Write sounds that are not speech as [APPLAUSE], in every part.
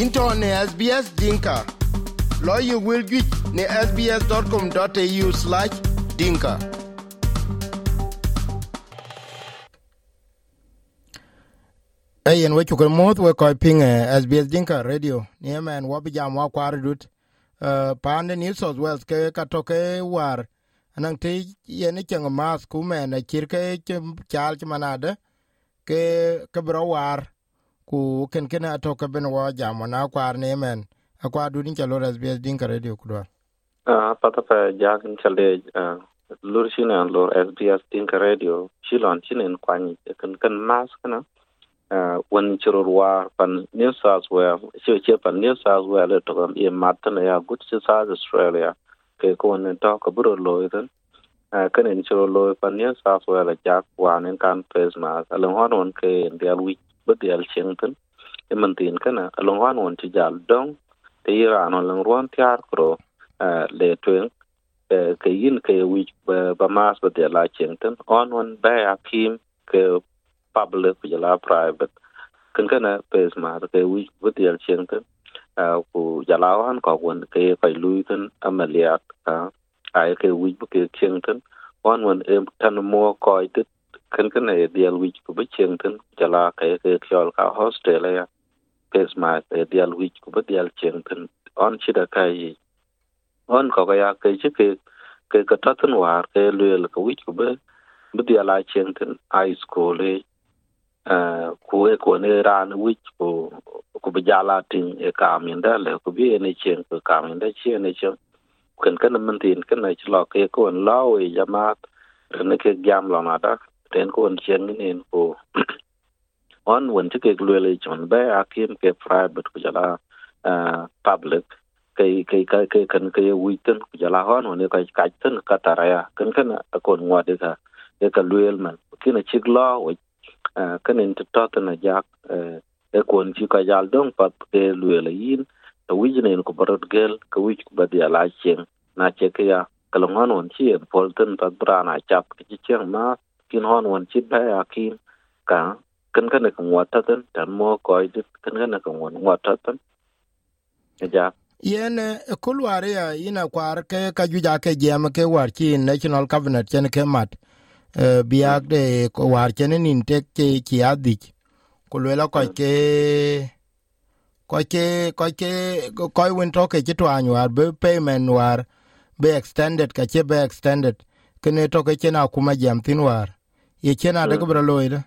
into ne SBS Dinka. Lawyer will get ne sbs.com.au slash dinka. Ayen we chukul moth we koi ping uh, SBS Dinka Radio. Ni man wabi jam wa kwari dut. Uh, pande New South Wales ke katoke war. Anang te yene cheng mas kume na chirke chal chimanade ke ke bro war ku ken ken atoke ben wa jam na kwar ne men. Akwa dudin chalo SBS Dinka Radio kudwa. Uh, pata pa jagan chale uh, lur shine lur SBS Dinka Radio. Shilon shine kwani kan kan mas kana uh, wan churur war pan New South Wales che che pan New South Wales to kam e matan ya gut che South Australia. Ke ko ne to ka buro lo idan uh, kan en churur lo pan New South Wales jak wan en kan pes ma along hon won ke ndial wi bedial chengten e man tin kana, along hon won ti jal dong. Te iran on lang ruan tiar kro eh, le tuen eh, ke yin ke wi eh, ba mas ba de la chengten on on ba ya kim ke public ku la private. Kan kana, pes ma ke wi ba de chengten ku jala han ko won ke kai lui kan amaliat ah, ai ke wi ba ke chengten on on em, tan mo ko it kan kana dial wich ku ba chengten jala ke ke kyol ka hostel australia. Pes ma e dial wich ku dial chen chengten on chida kai on ko ya ke chi ke ke ka ta tan war ke lue ka wich ku be bu dia la chen tan high school e uh ku e ko ne ran wich ku ku be jala tin e ka min da le ku bi ne chen ku ka min da chi ne chen kan kan man tin kan ne chi lo ke ko en lao e jamat ne ke gam lo na da ten ko en chen ni en ko [CLEARS THROAT] on won chi ke lue chon be akim ke private ko jala public. Kai kai kai kai kan kai witen ko jala hon ne kai kai tan ka taraya kan kan ko ngwa de ka de ka luel man kina chik lo we kan in to na jak e kon chi ka jal dong pat ke luel yin. To wijne ko barot gel ka wij ko badia la chen na che ke ya kalongan won chi en polten pat brana chap ki chen ma kin hon won chi ba ya kin ka kan kan ka ngwa ta tan tan mo ko dit kan kan ka ngwa ta tan ja yen kulware ya ina kwar ke ka juja ke jem ke war chi national cabinet chen ke mat biak de war chen nin tek ke ki adich kulwela ko ke ko ke ko ke ko win to ke twan war be payment war be extended ka che be extended. Kene to ke chena kuma jam tin war ye chena de bro loide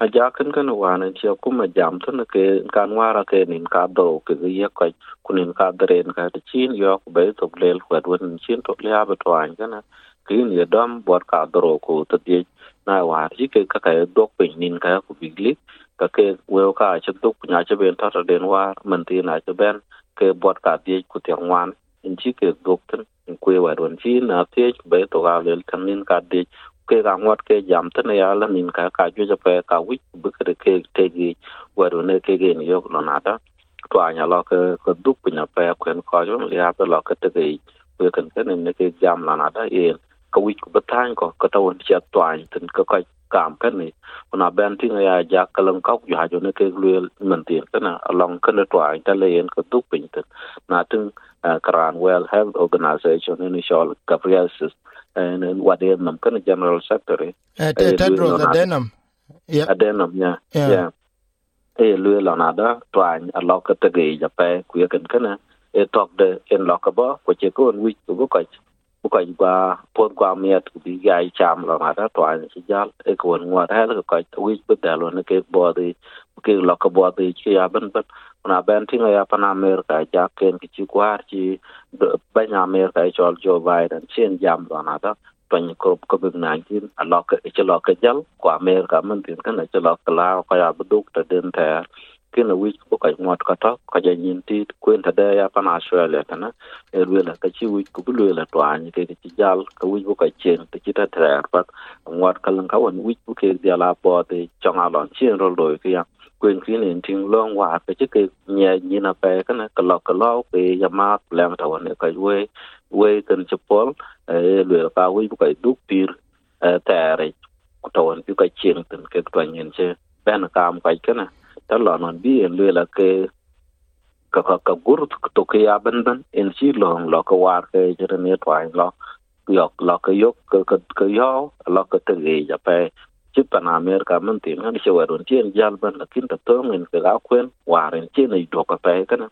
a ja kan kan wana ku ma jam to ke kan wara ke nin ka do ke ye ka ku nin ka dren ka de chin yo ku be to lel ko wen chin to le aba to an kana kin ye dam bor ka dro ku to de na wa ji ke ka ka do pe nin ka ku bigli ka ke we ka chi do ku nya che ben ta den wa man ti na che ben ke bor ka de ku te wan. In ji ke do tun ku wa ron chi na te be to ga lel kan nin ka de ke ga ngot ke jam tất ya la min ka ka ju ja pe ka wi bu ke ke te gi waru ne ke ge ni yo lo na da to anya lo ke ko du pu nya pe ko en ko jo ya pe lo ke te gi we kan ke ne ke jam la na da e ka wi ku batan ko ka ta won cha to an tin ka ka kam ka ni na ben tin ya ja ka lang ka ju ha jo ne ke lu men tin ka na along ka le to an ta le en ko du pu tin na tin karan well health organization in shol gabriel and what they nam kan general secretary. Tedros adenum yeah adenum yeah yeah e lu la na da twan a lo ka te ge ja pe ku ye kan kana e tok de en lo ka ba ko che ko wi ku ko ku ko gwa pon kwa miet ku bi ga i cham la na da twan si jal e ko ngwa da la ko wi bu da lo ne ke bo de ke lo ka bo de chi ya ben ben, na ben tinga ya pan america ja ken ki chi kwar chi ban america e chol jo biden, chen jam lo na da twan ko ko bi na kin a lo ka e chi lo ka jal ko america men tin kana e chi lo ka la ka ya bu duk ta den ta ke na wi ko ka ngot ka ta, ka ja yin ti kwen ta da ya pan australia ta na er wi la ka chi wi ko bu la to twan ke chi jal ka wi bu ka chen ti chi ta tra pa ngot ka lan ka wan wi bu ke dia la po te chong a lon chen ro lo ki ya quyền khí liền thiên loan hòa về trước cái nhà như là về cái này, cái lọ cái lọ, về nhà mà làm thầu này, cái quê quê cần chụp bốn lừa cao quê cái đúc tiền thẻ này thầu này, cái chuyện tình cái toàn nhân chứ. Bên là cam cái cái này đó là nó bị lừa là cái cái cái cái gút tụ cái à bên bên in chỉ lòng lo cái hòa cái cho này thoại, lo lọ yok lọ cái yok cái cái cái yo lọ cái tự gì vậy pe chi pan america man tin han che warun chen jal ban la kin ta to ngin ka ga kwen waren chen ai do ka pe ka na.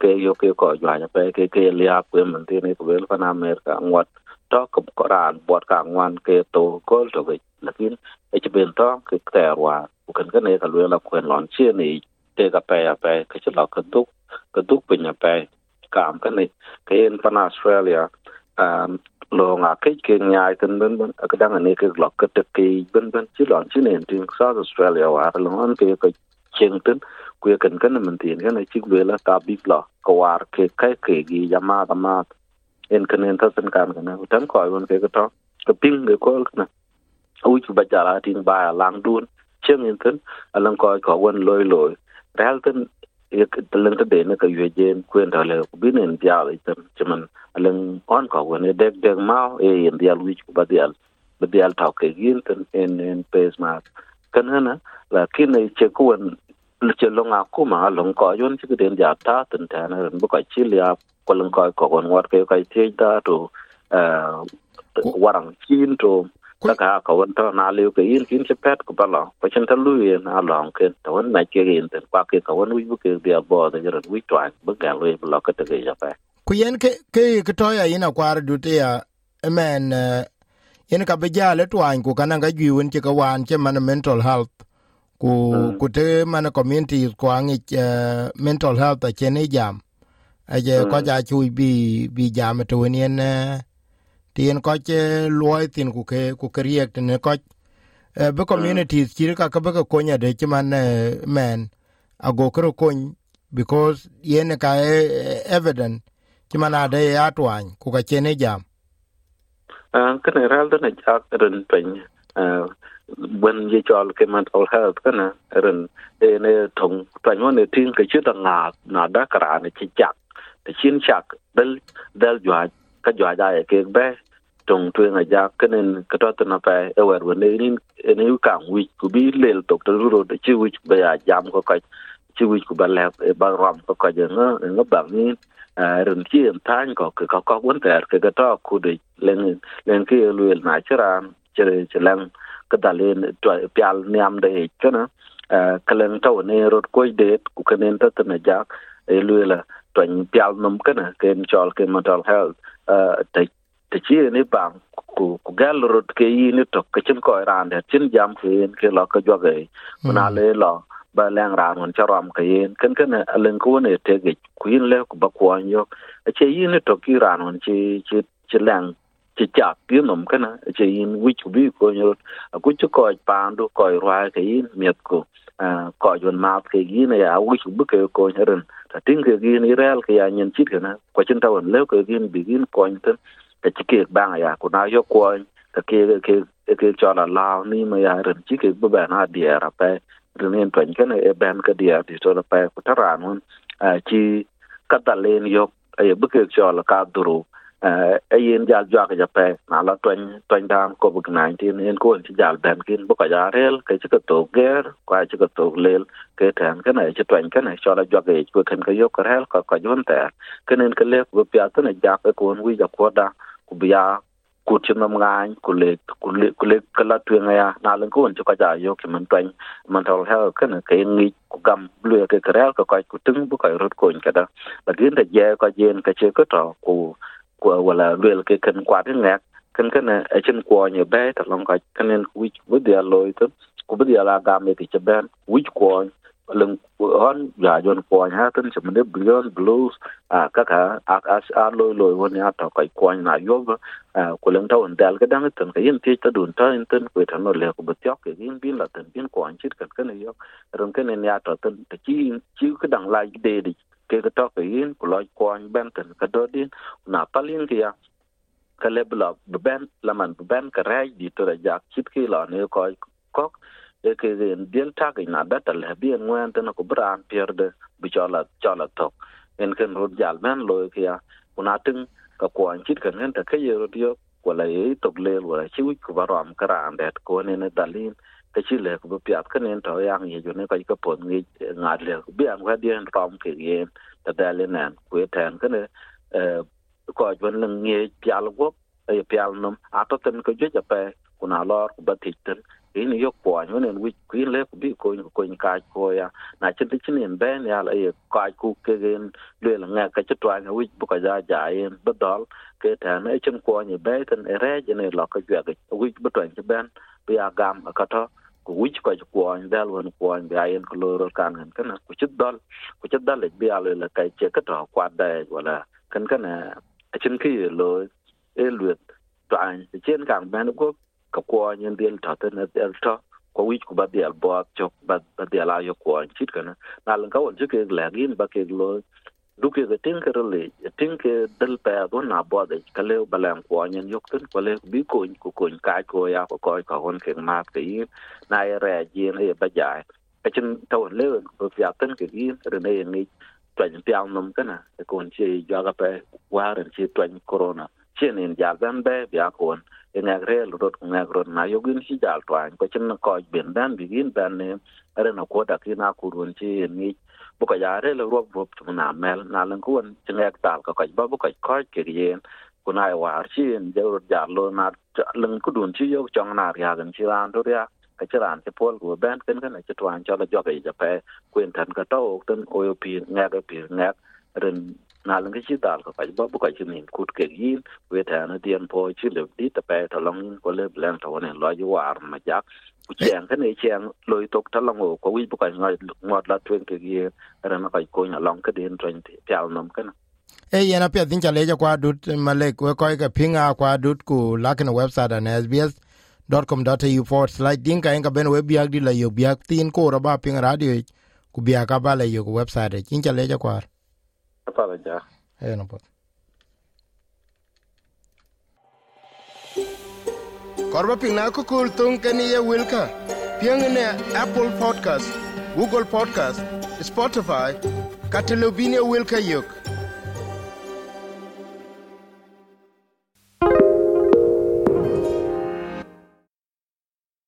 Ke yo ke ko jwa ja pe ke ke lia kwen man tin ne ko wel pan america ngot to ko koran bot ka ngwan ke to ko to ge, lakin e chi ben to ke tài wa kan ka ne ka lu la kwen lon chen ni te ka pe ya pe, ke chi lo ka duk ka duk pe nya pe. Kam ka này ke en pan australia um lo nga ke ke nyai ten ben ben ka dang ne ke lo ka te ke ben ben chi lon chi ne tin south australia wa lo on ke ka chen ten ku kan kan man tin ka chi le la ka bi lo ka war ke ke ke gi ya ma ma. En kan en ta sen kan ka tan ko won ke ka to ka ping ke ko na u chu ba ja la tin ba lang dun chen en ten alang ko ko won loy loy real ten talang ta de na ka yue jen kwen ta le bin en dia le tan chaman alang on ko wen dek dek ma e en dia ku ba dia ba dia ta ke gin tan en en pes ma kan hana la kin e che ku wen le che long a ku ma long ko yon chi den dia ta tan ta na ren bu ka chi lia ko long ko ko gon wat ke ka ti da to warang chin to ta ka wan to na le ke yin kin che pet ko bala ko chen ta lu yin a long ke to wan na ke yin ten kwa ke ka wan wi bu ke dia bo da ran wi twa bu ga lu bu ka te ke ja pa ku yen ke ke ke to ya ina kwar du te ya men yen ka be ja le twan ku kana ga gi won che ka wan che man mental health. Ku ku te man community ko angi mental health a che ne jam a je ko ja chu bi bi jam to yen tien ko che loy tin ku ke ku ke riek ne ko be communities kir ka ka be ko nya de man men ago kro kon because yen ka evident ti man ade ya twan ku ka chene jam. Kan ral da ja ren pen when ye chol ke mental health kana ren ne thong twan ne tin ke chu da nga na da kra ne chi chak. Te chin chak dal dal jwa ka jwa ja e kek be tong twen a ja kenen ka to na pa e wer wen ni ni ka wi ku bi lel to to ro de chi wi be ya jam ko ka chi wi ku ba le ba ram ko ka je nga nga ba ni ren chi en tan ko ka ka won ter ke ga to ku de len len ke lu el na chara chere chelang ka da len to pyal niam de cho na ka len to ne ro ko de ku kenen ta na ja e lu la to pyal nom ke na ken chol ke mental health te chi ni bang ku ku gal rot ke yi ni to ke chin ko ran de chin jam ke yin ke lo ka jo ge na le lo ba lang ran on charam ke yin ken ken alen ko ne te ge ku yin le ku ba ko an yo a che yi ni to ki ran on chi chi chi lang chỉ chặt kiếm nằm cái này. Chỉ in quy chủ bị coi như quy chủ coi bàn đồ, coi hoa cái miệt cô à coi chuẩn mát cái gì này. À quy chủ bị cái coi như rằng ta tin cái gì này ra cái anh nhận chít cái này. Qua chân tao anh lấy cái gì, bị cái coi như thế. Cái chỉ cái bang à cô nào yêu coi. Cái cái cái cái cho là lao ni mà à rằng chỉ cái bữa bữa nào đi à phải rằng nên phải cái này bên cái địa thì cho là phải của thằng à chỉ cắt lên yok ai à, cái cho là cả đồ e yin jal jwa ja pe na la twen twen dan ko bu en ko ci jal ben kin bu ka ja rel ke ci ka to ger kwa ci ka to lel ke tan ke na ci twen ke na cho la jwa ke ku ken ka yo ka rel ka ka jon ta kenen ke le bu pya ta na ja ko wi ja ko da ku biya ku chi nam ngai ku le ku le ku le kala tu ya na len ko chu ka ja yo ki man twen mental health kan ke ngi ku gam lu ke kral ka ka ku tung bu ka rot ko ka da la gin da je ka jen ka che ko to ku ku wala lu ke kan kwa de ngak kan kan a chen ko nye be ta long ka kanen ku bu dia loy to ku bu địa là gam ke che ben wi ko lưng hon ya jon ko ha tan che mede blues blues a ka ka a a a lo lo won ya to kai ko na yo a ko lưng tao dal ka dang tan ka yin ti ta dun ta in tan ko ta no le ko bu tyok ke yin bin la tan bin ko an chit kan kan yo ron kan ne ya to tan ta chi chi ka dang la de di ke ka to ke yin ku loj ko ben tan ka do din na palin ke ya ka le bla ben la man ben ka rai di to da jak chit ki la ne ko ko e ke gen del ta ke na da ta le bi en wen tan ku bran pier de bi chola chola tok en ken ru jal men lo ke ya kuna tin ka ko chit kan en ta ke ye rod yo ko la ye tok le wala chi ku wi ku baram kara andet ko ne ne dalin ke chi le ko piat ka nen to yang ye jo ne ka ka pon ngi nga le bi an ga dien rom ke ye ta da le nan ku ten ka ne ko jon leng ngi pial go e pial nom a to ten ko je ja pe kuna lor ku ba ti ten ini yok po nyu nen wi kuin le ku bi ko ko ka ko ya na chen ti chen ben ya la ye ka ku ke gen le la nga ka chetwa nga wi bu ka ja ja yen ba dol ke ta na chen ko ni be ten re je ne lo ka jwa ga wi bu twan che ben bi ya gam ka to ku wi ko ko ni dal won ko ni ya yen ko ro kan kan kana ku chet dol ku chet dal le bi ya le la ka che ka to kwa da wala kan kana chen ki lo e luet twan chen kan ben ko ka kwa nyen del ta te na del ta ko wich ku ba del bo chok ba ba del ayo kwa chit kana na lan ka won je ke la gin ba ke lo duke ga tin ke le tin ke del pa do na bo de kale le ba lan kwa nyen yok tin ko le bi ko ku ko ka ko ya ko ko ka hon ke ma ke yi na ya re ji ne ba ja e. ka chin to le ko ya tin ke yi re ne ni twan piang nom kana e ko e chi ja ga pe, wa ren chi twan corona. Chen in ja ban be ko kon ngak rel rot ngak rot na yogin si jal twan ko chin ko ben dan bi gin dan ne re na ko da ki na ku run chi ni bu ka ya rel rop rop tu na mel na lan ku chen ngak tal ka ka ba bu ka ko ke yen ku na war chi en je rot ja lo na leng ku dun chi yo chong na ya gan chi ran do ya ka chi ran chi pol ku ben ken kan chi twan cho la jo ka ja pe kuen tan ka to ten o yo pi ngak pi ngak ren na lang cái chi dal ko ba bu ka chi nin kut ke yin we ta na dien po chi le di ta pe ta long ko le blen ta won lo ju war ma jak ku cheng ka ne cheng loi tok ta long ko wi bu ka ngai ngot la twen ke ye ra na kai ko nya long ka den twen pial nom ka na e yena pia din chale ja kwa dut malek we ko ka pinga kwa dut ku lakin website an sbs .com.au forward slash dinka enga ben we biag di la yo biag tin ko ra ba ping radio ku biag ka ba la yo website. Chin chale ja kwa pa ja. E no pot korba ping na ko kul tung ken ye wilka. Piang ne apple podcast google podcast spotify katelobine wilka yok